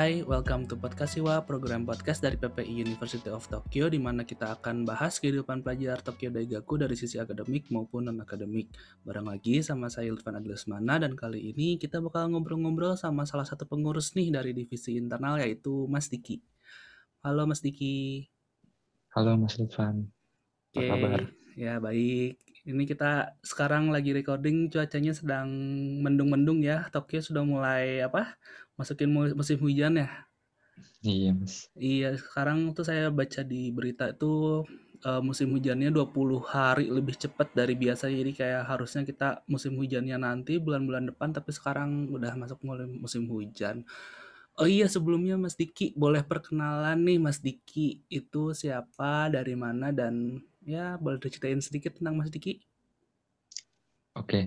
Hai, welcome to Podcast Siwa, program podcast dari PPI University of Tokyo di mana kita akan bahas kehidupan pelajar Tokyo Daigaku dari sisi akademik maupun non-akademik. Bareng lagi sama saya Ilvan Adilesmana dan kali ini kita bakal ngobrol-ngobrol sama salah satu pengurus nih dari divisi internal yaitu Mas Diki. Halo Mas Diki. Halo Mas Ilvan. Apa Oke, kabar? ya baik. Ini kita sekarang lagi recording cuacanya sedang mendung-mendung ya. Tokyo sudah mulai apa? Masukin mu- musim hujan ya. Iya, Mas. Iya, sekarang tuh saya baca di berita itu eh, musim hujannya 20 hari lebih cepat dari biasa. Jadi kayak harusnya kita musim hujannya nanti bulan-bulan depan, tapi sekarang udah masuk mulai musim hujan. Oh iya, sebelumnya Mas Diki, boleh perkenalan nih Mas Diki itu siapa, dari mana, dan ya boleh diceritain sedikit tentang Mas Diki? Oke.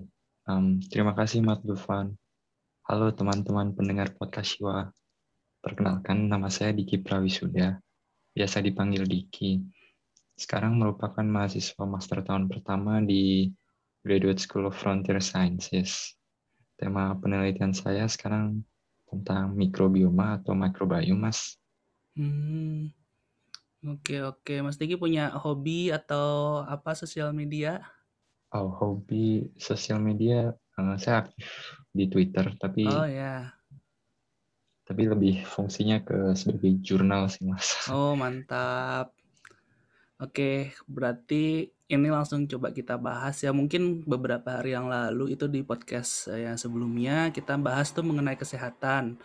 Em, terima kasih Mas Dufan. Halo teman-teman pendengar podcast Siwa. Perkenalkan nama saya Diki Prawisuda. Biasa dipanggil Diki. Sekarang merupakan mahasiswa master tahun pertama di Graduate School of Frontier Sciences. Tema penelitian saya sekarang tentang mikrobioma atau microbiome, Mas. Hmm, oke oke. Mas Diki punya hobi atau apa sosial media? Oh, hobi sosial media, saya aktif di Twitter, tapi Oh ya. tapi lebih fungsinya ke sebagai jurnal sih mas. Oh, mantap. Oke, berarti ini langsung coba kita bahas ya. Mungkin beberapa hari yang lalu itu di podcast eh, yang sebelumnya kita bahas tuh mengenai kesehatan.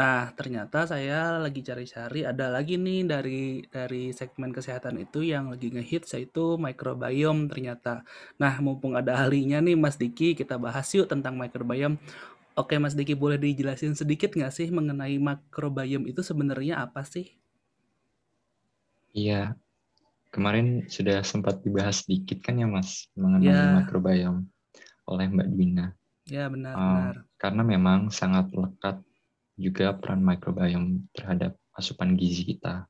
Nah, ternyata saya lagi cari-cari ada lagi nih dari dari segmen kesehatan itu yang lagi ngehits yaitu microbiome ternyata. Nah, mumpung ada ahlinya nih Mas Diki, kita bahas yuk tentang microbiome. Oke, Mas Diki boleh dijelasin sedikit nggak sih mengenai microbiome itu sebenarnya apa sih? Iya, kemarin sudah sempat dibahas sedikit kan ya mas mengenai Ya, microbiome oleh Mbak Dwina. ya Uh, benar-benar. karena memang sangat lekat juga peran microbiome terhadap asupan gizi kita.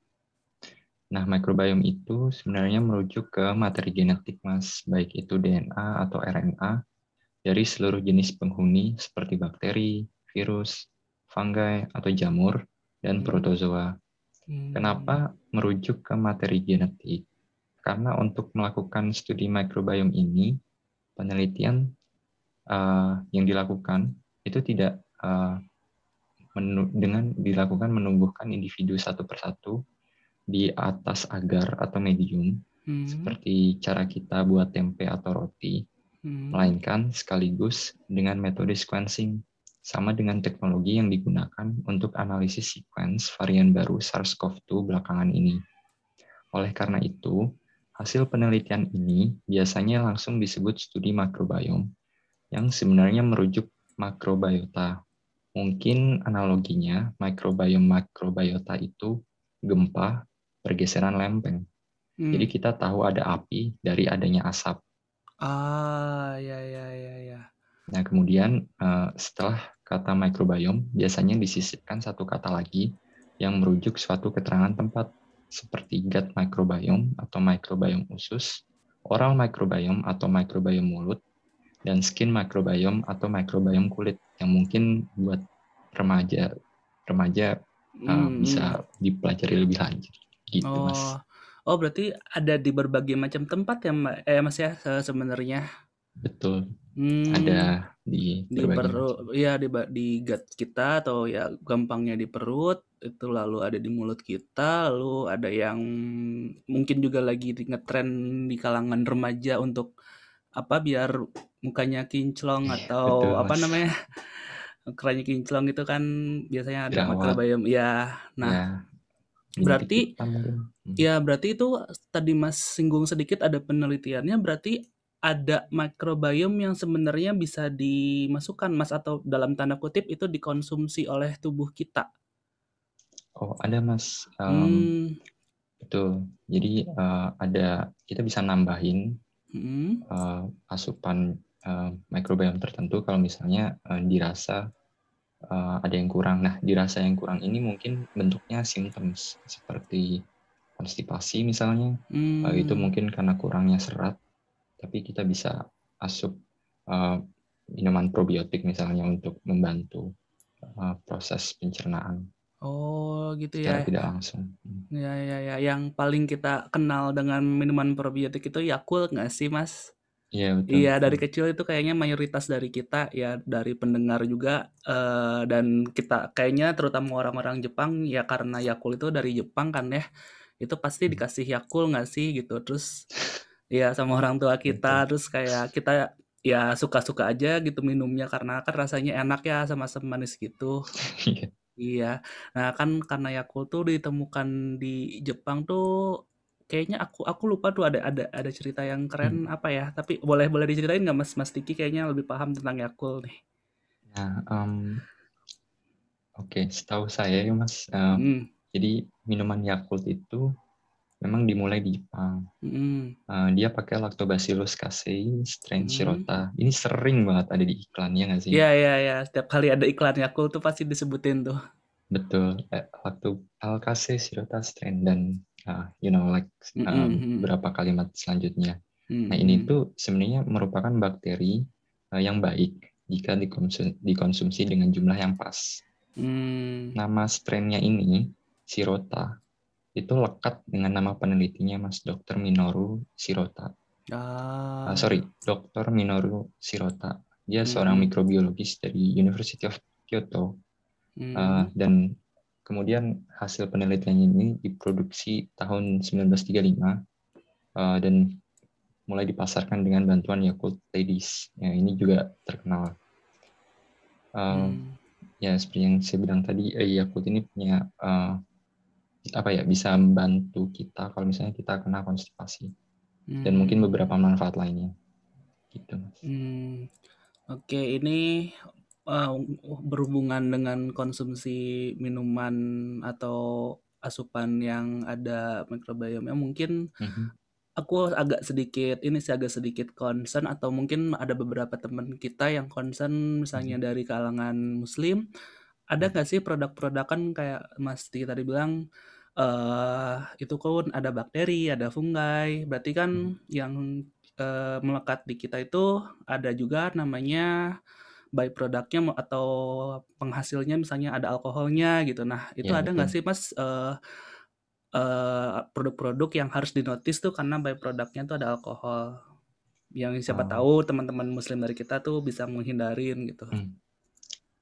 Nah, microbiome itu sebenarnya merujuk ke materi genetik mas, baik itu DNA atau RNA dari seluruh jenis penghuni seperti bakteri, virus, fungi atau jamur, dan Hmm, protozoa. hmm, Kenapa merujuk ke materi genetik? Karena untuk melakukan studi microbiome ini, penelitian uh, yang dilakukan itu tidak uh, menu- dengan dilakukan menumbuhkan individu satu persatu di atas agar atau medium, hmm, seperti cara kita buat tempe atau roti, hmm, melainkan sekaligus dengan metode sequencing, sama dengan teknologi yang digunakan untuk analisis sequence varian baru SARS-CoV-2 belakangan ini. Oleh karena itu, hasil penelitian ini biasanya langsung disebut studi makrobiom, yang sebenarnya merujuk makrobiota. Mungkin analoginya mikrobiom makrobiota itu gempa pergeseran lempeng. Jadi hmm. kita tahu ada api dari adanya asap. Ah, ya ya ya ya. Nah, kemudian eh, setelah kata microbiome, biasanya disisipkan satu kata lagi yang merujuk suatu keterangan tempat, seperti gut microbiome atau microbiome usus, oral microbiome atau microbiome mulut, dan skin microbiome atau microbiome kulit yang mungkin buat remaja remaja eh, Hmm, hmm. bisa dipelajari lebih lanjut gitu mas Oh, oh berarti ada di berbagai macam tempat ya, Mbak? Eh, Mas ya se- sebenarnya. betul Hmm, ada di di perut, ya di di gut kita atau ya gampangnya di perut, itu lalu ada di mulut kita, lalu ada yang mungkin juga lagi ngetren di kalangan remaja untuk apa biar mukanya kinclong atau betul apa mas. namanya kerannya kinclong itu kan biasanya ada jerawat microbiome ya nah ya berarti ya berarti itu tadi mas singgung sedikit ada penelitiannya berarti ada microbiome yang sebenarnya bisa dimasukkan mas atau dalam tanda kutip itu dikonsumsi oleh tubuh kita? Oh ada mas. Em, hmm. betul. Jadi eh, ada kita bisa nambahin hmm, eh, asupan eh, microbiome tertentu kalau misalnya eh, dirasa eh, ada yang kurang. Nah, dirasa yang kurang ini mungkin bentuknya symptoms seperti konstipasi misalnya, eh, itu hmm. mungkin karena kurangnya serat, tapi kita bisa asup minuman probiotik misalnya untuk membantu proses pencernaan. Oh, gitu secara ya. tidak langsung. Hmm. Ya, ya, ya. Yang paling kita kenal dengan minuman probiotik itu Yakult nggak sih, Mas? Iya betul. Iya, dari kecil itu kayaknya mayoritas dari kita ya dari pendengar juga eh, dan kita kayaknya terutama orang-orang Jepang ya karena Yakult itu dari Jepang kan ya. Itu pasti Hmm. dikasih Yakult nggak sih gitu. Terus ya sama orang tua kita Betul. terus kayak kita ya suka-suka aja gitu minumnya karena kan rasanya enak ya sama asam manis gitu. Iya. Iya. Nah, kan karena Yakult tuh ditemukan di Jepang tuh kayaknya aku aku lupa tuh ada ada ada cerita yang keren Hmm. apa ya. Tapi boleh boleh diceritain nggak Mas Mas Tiki kayaknya lebih paham tentang Yakult nih. Nah, em, oke, setahu saya ya Mas, em, Hmm. jadi minuman Yakult itu memang dimulai di Jepang. Hmm. Eh, dia pakai Lactobacillus casei strain Hmm. Shirota. Ini sering banget ada di iklannya nggak sih? Iya iya iya. Setiap kali ada iklan Yakult tuh pasti disebutin tuh. Betul. Eh, Lacto Alkase Shirota strain dan uh, you know like um, hmm, hmm. beberapa kalimat selanjutnya. Hmm, Nah, ini hmm. tuh sebenarnya merupakan bakteri uh, yang baik jika dikonsum- dikonsumsi dengan jumlah yang pas. Hmm. Nama strainnya ini, Shirota, itu lekat dengan nama penelitinya Mas Dr. Minoru Shirota. Ah. Uh, sorry, Dr. Minoru Shirota. Dia seorang Hmm. mikrobiologis dari University of Kyoto. Hmm. Uh, dan kemudian hasil penelitiannya ini diproduksi tahun 1935 uh, dan mulai dipasarkan dengan bantuan Yakult Ladies. Ya, ini juga terkenal. Hmm. Ya seperti yang saya bilang tadi, eh, Yakult ini punya uh, apa ya bisa membantu kita kalau misalnya kita kena konstipasi dan mungkin Hmm. beberapa manfaat lainnya. Gitu. Mas. Hmm. Oke, ini eh, berhubungan dengan konsumsi minuman atau asupan yang ada mikrobiomnya mungkin Mhm. aku agak sedikit ini sih agak sedikit concern atau mungkin ada beberapa teman kita yang concern misalnya dari kalangan muslim ada nggak sih produk-produk kan kayak Mas Tiki tadi bilang eh itu kan ada bakteri ada fungi berarti kan Hmm. yang eh, melekat di kita itu ada juga namanya byproductnya mo- atau penghasilnya misalnya ada alkoholnya gitu nah itu Ya, ada nggak sih Mas eh, eh, produk-produk yang harus dinotis tuh karena byproductnya tuh ada alkohol yang siapa Oh. tahu teman-teman muslim dari kita tuh bisa menghindarin gitu Hmm.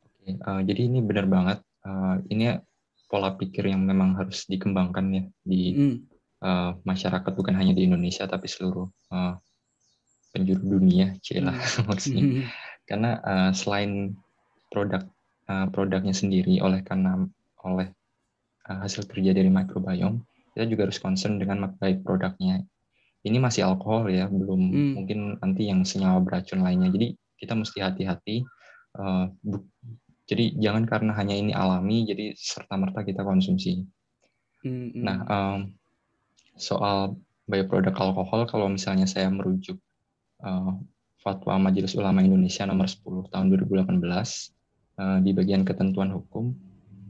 Oke, uh, jadi ini benar banget. Uh, ini pola pikir yang memang harus dikembangkan ya di Hmm. uh, masyarakat bukan hanya di Indonesia tapi seluruh uh, penjuru dunia, celah maksudnya. Hmm. Karena uh, selain produk uh, produknya sendiri oleh karena oleh uh, hasil kerja dari microbiome, kita juga harus concern dengan produknya. Ini masih alkohol ya, belum Hmm. mungkin nanti yang senyawa beracun lainnya. Jadi kita mesti hati-hati. uh, jadi jangan karena hanya ini alami, jadi serta merta kita konsumsi. Hmm, hmm. Nah, um, soal byproduct alkohol, kalau misalnya saya merujuk uh, Fatwa Majelis Ulama Indonesia nomor 10 tahun 2018 uh, di bagian ketentuan hukum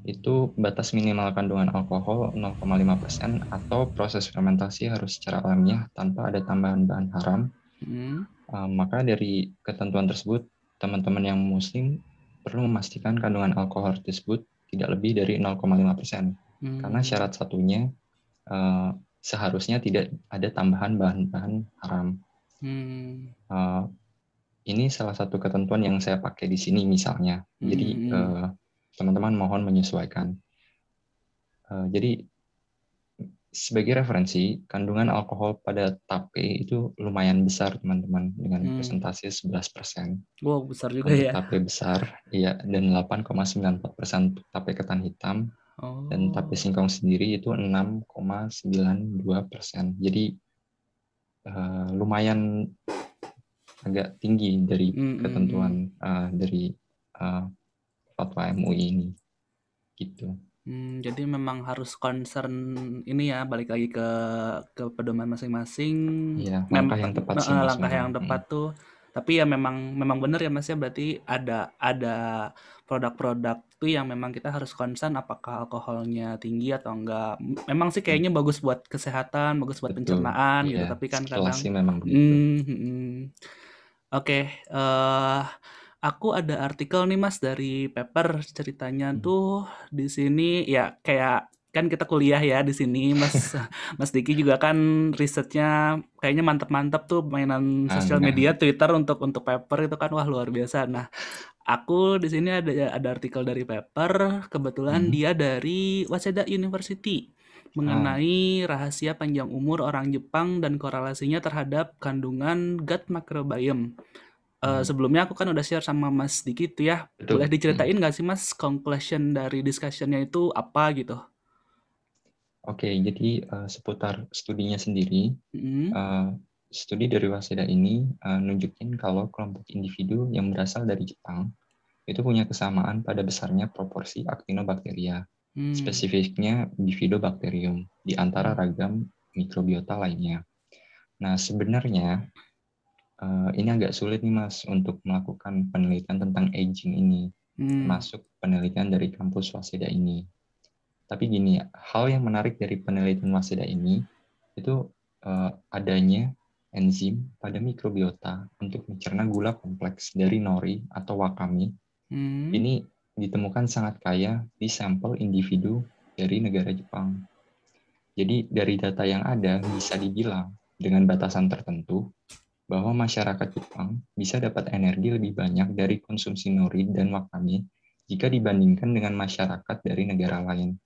itu batas minimal kandungan alkohol 0,5% atau proses fermentasi harus secara alamiah tanpa ada tambahan bahan haram. Hmm. Uh, maka dari ketentuan tersebut, teman-teman yang muslim perlu memastikan kandungan alkohol tersebut tidak lebih dari 0,5%. Hmm. Karena syarat satunya uh, seharusnya tidak ada tambahan bahan-bahan haram. Hmm. Uh, ini salah satu ketentuan yang saya pakai di sini misalnya. Jadi Hmm. uh, teman-teman mohon menyesuaikan. Uh, jadi sebagai referensi, kandungan alkohol pada tape itu lumayan besar teman-teman dengan Hmm. presentasi 11%. Wow, besar juga Untuk ya. tape besar, iya, dan 8,94% untuk tape ketan hitam, Oh. dan tape singkong sendiri itu 6,92%. Jadi eh, lumayan agak tinggi dari Hmm, hmm, ketentuan eh, dari eh, fatwa MUI ini. Gitu. Hmm, jadi memang harus concern ini ya, balik lagi ke ke pedoman masing-masing. Iya, Mem- langkah yang tepat sih eh, langkah memang. yang tepat tuh. Tapi ya memang memang benar ya Mas ya berarti ada ada produk-produk tuh yang memang kita harus concern apakah alkoholnya tinggi atau enggak. Memang sih kayaknya bagus buat kesehatan, bagus buat Hmm. Betul. pencernaan gitu, Iya, tapi kan kadang sih memang begitu. Hmm, hmm. Oke, eh aku ada artikel nih Mas dari paper ceritanya Hmm. tuh di sini ya kayak kan kita kuliah ya di sini Mas Mas Diki juga kan risetnya kayaknya mantep-mantep tuh mainan Ah, sosial media Twitter untuk untuk paper itu kan wah luar biasa. Nah, aku di sini ada ada artikel dari paper kebetulan Hmm. dia dari Waseda University mengenai rahasia panjang umur orang Jepang dan korelasinya terhadap kandungan gut microbiome. Hmm. sebelumnya aku kan udah share sama Mas Diki tuh ya. Boleh Betul. Hmm. diceritain nggak sih Mas conclusion dari discussionnya itu apa gitu? Oke, jadi eh, seputar studinya sendiri, Mm, eh, studi dari Waseda ini eh, nunjukin kalau kelompok individu yang berasal dari Jepang itu punya kesamaan pada besarnya proporsi actinobacteria, hmm, spesifiknya Bifidobacterium, di antara hmm, ragam mikrobiota lainnya. Nah, sebenarnya eh, ini agak sulit nih Mas untuk melakukan penelitian tentang aging ini, hmm, termasuk penelitian dari kampus Waseda ini. Tapi gini, hal yang menarik dari penelitian Waseda ini itu eh, adanya enzim pada mikrobiota untuk mencerna gula kompleks dari nori atau wakame. hmm, Ini ditemukan sangat kaya di sampel individu dari negara Jepang. Jadi dari data yang ada bisa dibilang dengan batasan tertentu bahwa masyarakat Jepang bisa dapat energi lebih banyak dari konsumsi nori dan wakame jika dibandingkan dengan masyarakat dari negara lain.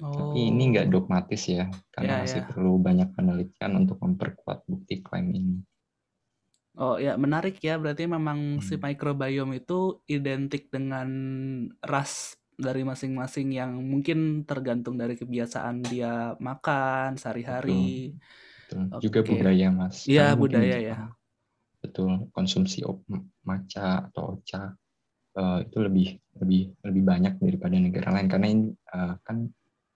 Tapi ini nggak Oh, dogmatis ya, karena masih ya. perlu banyak penelitian untuk memperkuat bukti klaim ini. Oh ya menarik ya. Berarti memang si Hmm, microbiome itu identik dengan ras dari masing-masing yang mungkin tergantung dari kebiasaan dia makan sehari-hari. betul. Juga Oke. budaya, Mas. Iya mungkin di budaya ya. Jepang, betul, konsumsi op- matcha atau ocha eh, itu lebih lebih lebih banyak daripada negara lain. Karena ini eh, kan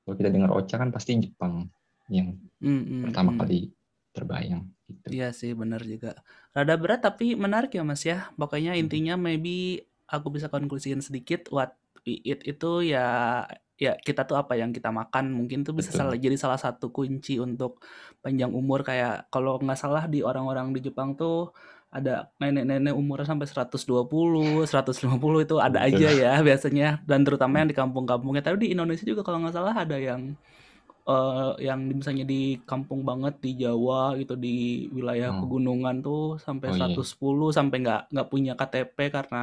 kalau kita dengar ocha kan pasti Jepang yang Hmm, hmm, pertama hmm. kali terbayang gitu. Iya sih benar juga. Rada berat tapi menarik ya Mas ya. Pokoknya Hmm, intinya maybe aku bisa konklusiin sedikit what we eat itu ya ya kita tuh apa yang kita makan mungkin tuh bisa salah jadi salah satu kunci untuk panjang umur kayak kalau nggak salah di orang-orang di Jepang tuh ada nenek-nenek umurnya sampai 120, 150 itu ada betul. aja ya biasanya dan terutama yang di kampung-kampungnya. Tapi di Indonesia juga kalau nggak salah ada yang eh, yang misalnya di kampung banget di Jawa gitu di wilayah Oh, pegunungan tuh sampai oh iya. 110 sampai nggak nggak punya KTP karena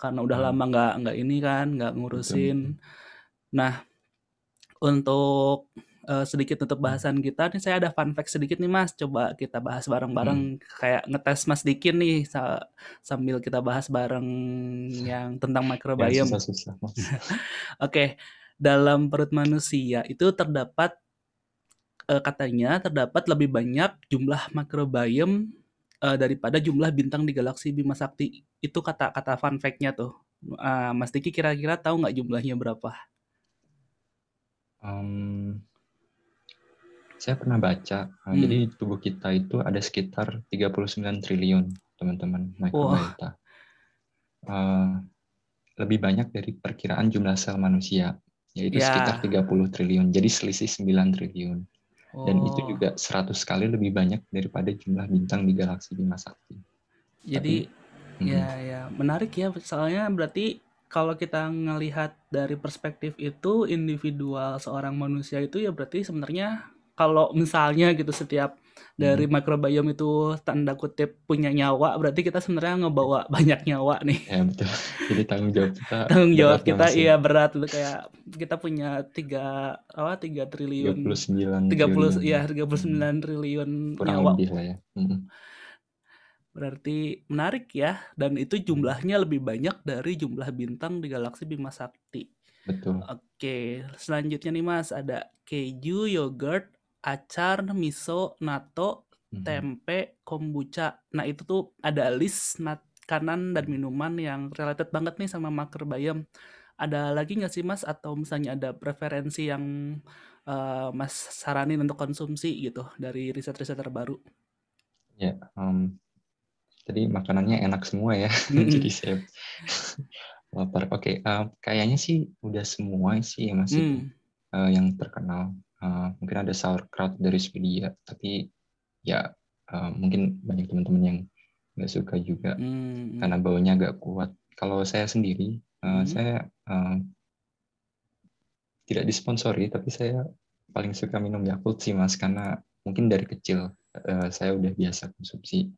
karena udah Hmm, lama nggak nggak ini kan nggak ngurusin. betul. Nah untuk eh, sedikit untuk Hmm, bahasan kita nih saya ada fun fact sedikit nih Mas coba kita bahas hmm. bareng-bareng kayak ngetes Mas Dikin nih sa- sambil kita bahas bareng yang tentang Ya microbiome. Mas. Oke dalam perut manusia itu terdapat eh, katanya terdapat lebih banyak jumlah microbiome eh, daripada jumlah bintang di galaksi Bima Sakti. Itu kata-kata fun fact-nya tuh. Ah, Mas Diki kira-kira tahu nggak jumlahnya berapa? Em, saya pernah baca, eh, Hmm. jadi di tubuh kita itu ada sekitar 39 triliun, teman-teman, Wah, microbiota. Eh, lebih banyak dari perkiraan jumlah sel manusia, yaitu sekitar ya. 30 triliun, jadi selisih 9 triliun. Dan itu Oh, juga 100 kali lebih banyak daripada jumlah bintang di galaksi Bima Sakti. jadi Tapi, ya mm, ya menarik ya. Soalnya berarti kalau kita ngelihat dari perspektif itu individual seorang manusia itu ya berarti sebenarnya kalau misalnya gitu setiap dari mm, microbiome itu tanda kutip punya nyawa berarti kita sebenarnya ngebawa banyak nyawa nih. ya betul. Jadi tanggung jawab kita Tanggung jawab kita iya berat itu kayak kita punya tiga apa tiga triliun 39 30 triliun, ya mm, 39 triliun kurang nyawa lebih lah ya. Mm, berarti menarik ya dan itu jumlahnya lebih banyak dari jumlah bintang di galaksi Bima Sakti. Betul. Oke, selanjutnya nih Mas ada keju, yogurt, acar, miso, natto, Mhm. tempe, kombucha. Nah, itu tuh ada list makanan dan minuman yang related banget nih sama microbiome. Ada lagi nggak sih Mas atau misalnya ada preferensi yang eh, Mas saranin untuk konsumsi gitu dari riset-riset terbaru? Ya, em, tadi makanannya enak semua ya, jadi saya lapar. Oke, eh, kayaknya sih udah semua sih ya Mas itu Hmm. eh, yang terkenal. Eh, mungkin ada sauerkraut dari Swedia, tapi ya eh, mungkin banyak teman-teman yang nggak suka juga Hmm. karena baunya agak kuat. kalau saya sendiri, uh, saya uh, tidak disponsori, tapi saya paling suka minum Yakult sih mas, karena mungkin dari kecil uh, saya udah biasa konsumsi.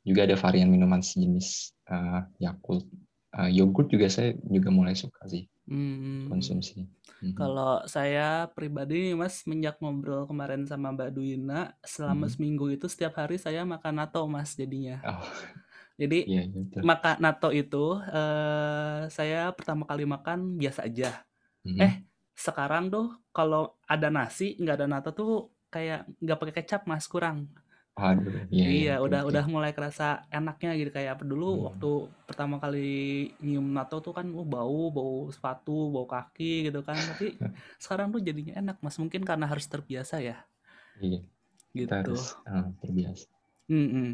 Juga ada varian minuman sejenis uh, Yakult. Uh, yogurt juga saya juga mulai suka sih hmm. konsumsi. Hmm. Kalau saya pribadi mas menjak ngobrol kemarin sama Mbak Duina selama hmm. seminggu itu setiap hari saya makan nato mas jadinya. Oh. Jadi yeah, iya, makan nato itu uh, saya pertama kali makan biasa aja. Hmm. Eh sekarang tuh kalau ada nasi nggak ada nato tuh kayak nggak pakai kecap mas kurang Aduh, iya, iya, iya udah udah mulai kerasa enaknya gitu kayak apa dulu hmm. waktu pertama kali nyium nato tuh kan oh, bau bau sepatu bau kaki gitu kan. Tapi sekarang tuh jadinya enak mas. Mungkin karena harus terbiasa ya. Iya gitu. harus uh, terbiasa. Hmm, hmm.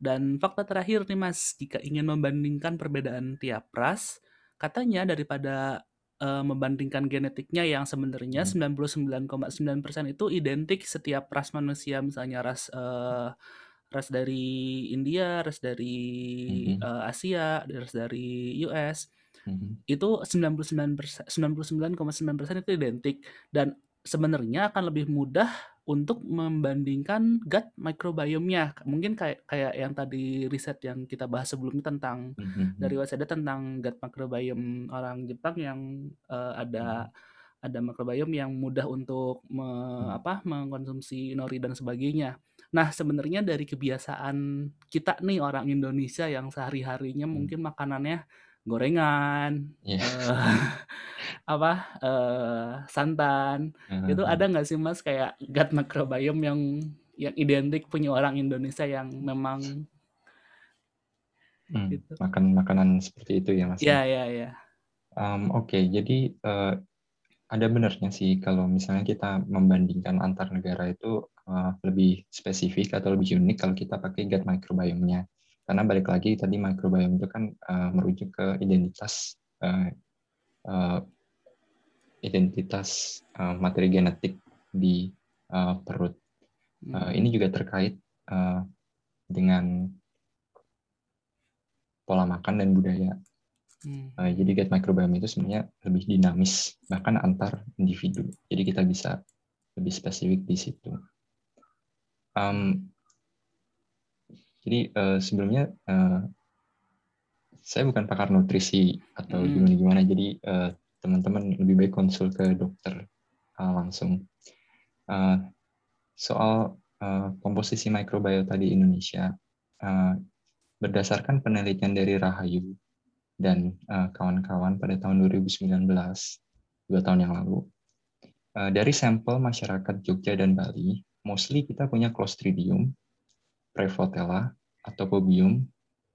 dan fakta terakhir nih mas. Jika ingin membandingkan perbedaan tiap ras katanya daripada uh, membandingkan genetiknya yang sebenarnya hmm. 99,9% itu identik setiap ras manusia misalnya ras uh, ras dari India, ras dari hmm. uh, Asia, ras dari US. Hmm. Itu 99% 99,9% itu identik dan sebenarnya akan lebih mudah untuk membandingkan gut microbiome-nya. Mungkin kayak kayak yang tadi riset yang kita bahas sebelumnya tentang mm-hmm. dari WSD tentang gut microbiome orang Jepang yang uh, ada mm-hmm. ada microbiome yang mudah untuk me, mm-hmm. apa mengkonsumsi nori dan sebagainya. Nah, sebenarnya dari kebiasaan kita nih orang Indonesia yang sehari-harinya mm-hmm. mungkin makanannya gorengan, yeah. Iya. uh, apa uh, santan, uh-huh. itu ada nggak sih mas kayak gut microbiome yang yang identik punya orang Indonesia yang memang hmm, gitu. makan makanan seperti itu ya mas? Iya iya iya. Um, Oke, okay. jadi uh, ada benarnya sih kalau misalnya kita membandingkan antar negara itu uh, lebih spesifik atau lebih unik kalau kita pakai gut microbiome-nya. Karena balik lagi tadi microbiome itu kan uh, merujuk ke identitas uh, uh, identitas uh, materi genetik di uh, perut. Uh, ini juga terkait uh, dengan pola makan dan budaya. Uh, jadi gut microbiome itu sebenarnya lebih dinamis bahkan antar individu. Jadi kita bisa lebih spesifik di situ. Um, jadi uh, sebelumnya uh, saya bukan pakar nutrisi atau hmm. gimana gimana. Jadi uh, teman-teman lebih baik konsul ke dokter uh, langsung. Uh, soal uh, komposisi mikrobiota di Indonesia, uh, berdasarkan penelitian dari Rahayu dan kawan-kawan uh, pada tahun 2019, dua tahun yang lalu, uh, dari sampel masyarakat Jogja dan Bali, mostly kita punya Clostridium, Prevotella, atau Bobium,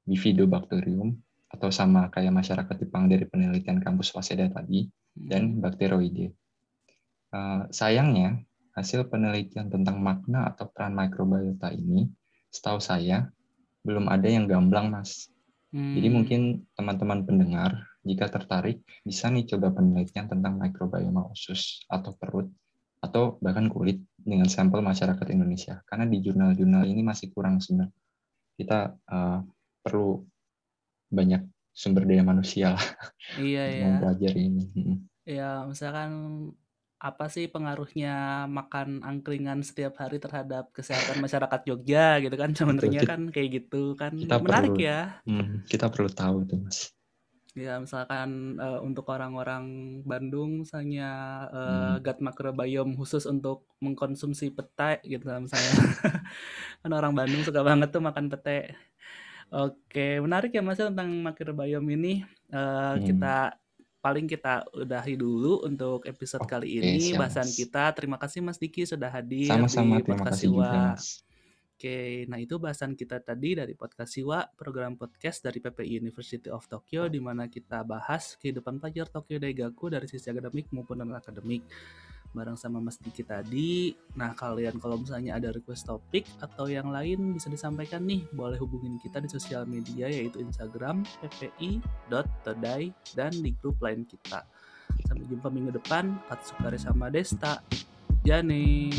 Bifidobacterium, atau sama kayak masyarakat Jepang dari penelitian kampus Waseda tadi, dan hmm. bakteroide. Uh, sayangnya, hasil penelitian tentang makna atau peran mikrobiota ini, setahu saya, belum ada yang gamblang, Mas. Hmm. Jadi mungkin teman-teman pendengar, jika tertarik, bisa nih coba penelitian tentang mikrobioma usus atau perut, atau bahkan kulit dengan sampel masyarakat Indonesia. Karena di jurnal-jurnal ini masih kurang sebenarnya. Kita uh, perlu banyak sumber daya manusia lah iya, untuk iya. mempelajari ini. Ya, misalkan apa sih pengaruhnya makan angkringan setiap hari terhadap kesehatan masyarakat Jogja gitu kan sebenarnya kan kayak gitu kan kita menarik perlu, ya hmm, kita perlu tahu itu mas Ya, misalkan uh, untuk orang-orang Bandung misalnya uh, hmm. gut microbiome khusus untuk mengkonsumsi pete gitu misalnya. kan orang Bandung suka banget tuh makan pete. Oke, menarik ya Mas ya tentang microbiome ini. Uh, hmm. Kita paling kita udahi dulu untuk episode Oke, kali ini bahasan kita. Terima kasih Mas Diki sudah hadir Sama-sama, di podcast Siwa. Oke, nah itu bahasan kita tadi dari podcast Siwa, program podcast dari PPI University of Tokyo di mana kita bahas kehidupan pelajar Tokyo Daigaku dari sisi akademik maupun non akademik bareng sama Mas Diki tadi. Nah, kalian kalau misalnya ada request topik atau yang lain bisa disampaikan nih, boleh hubungin kita di sosial media yaitu Instagram ppi.todai dan di grup lain kita. Sampai jumpa minggu depan. Katsukare sama Desta. Jane.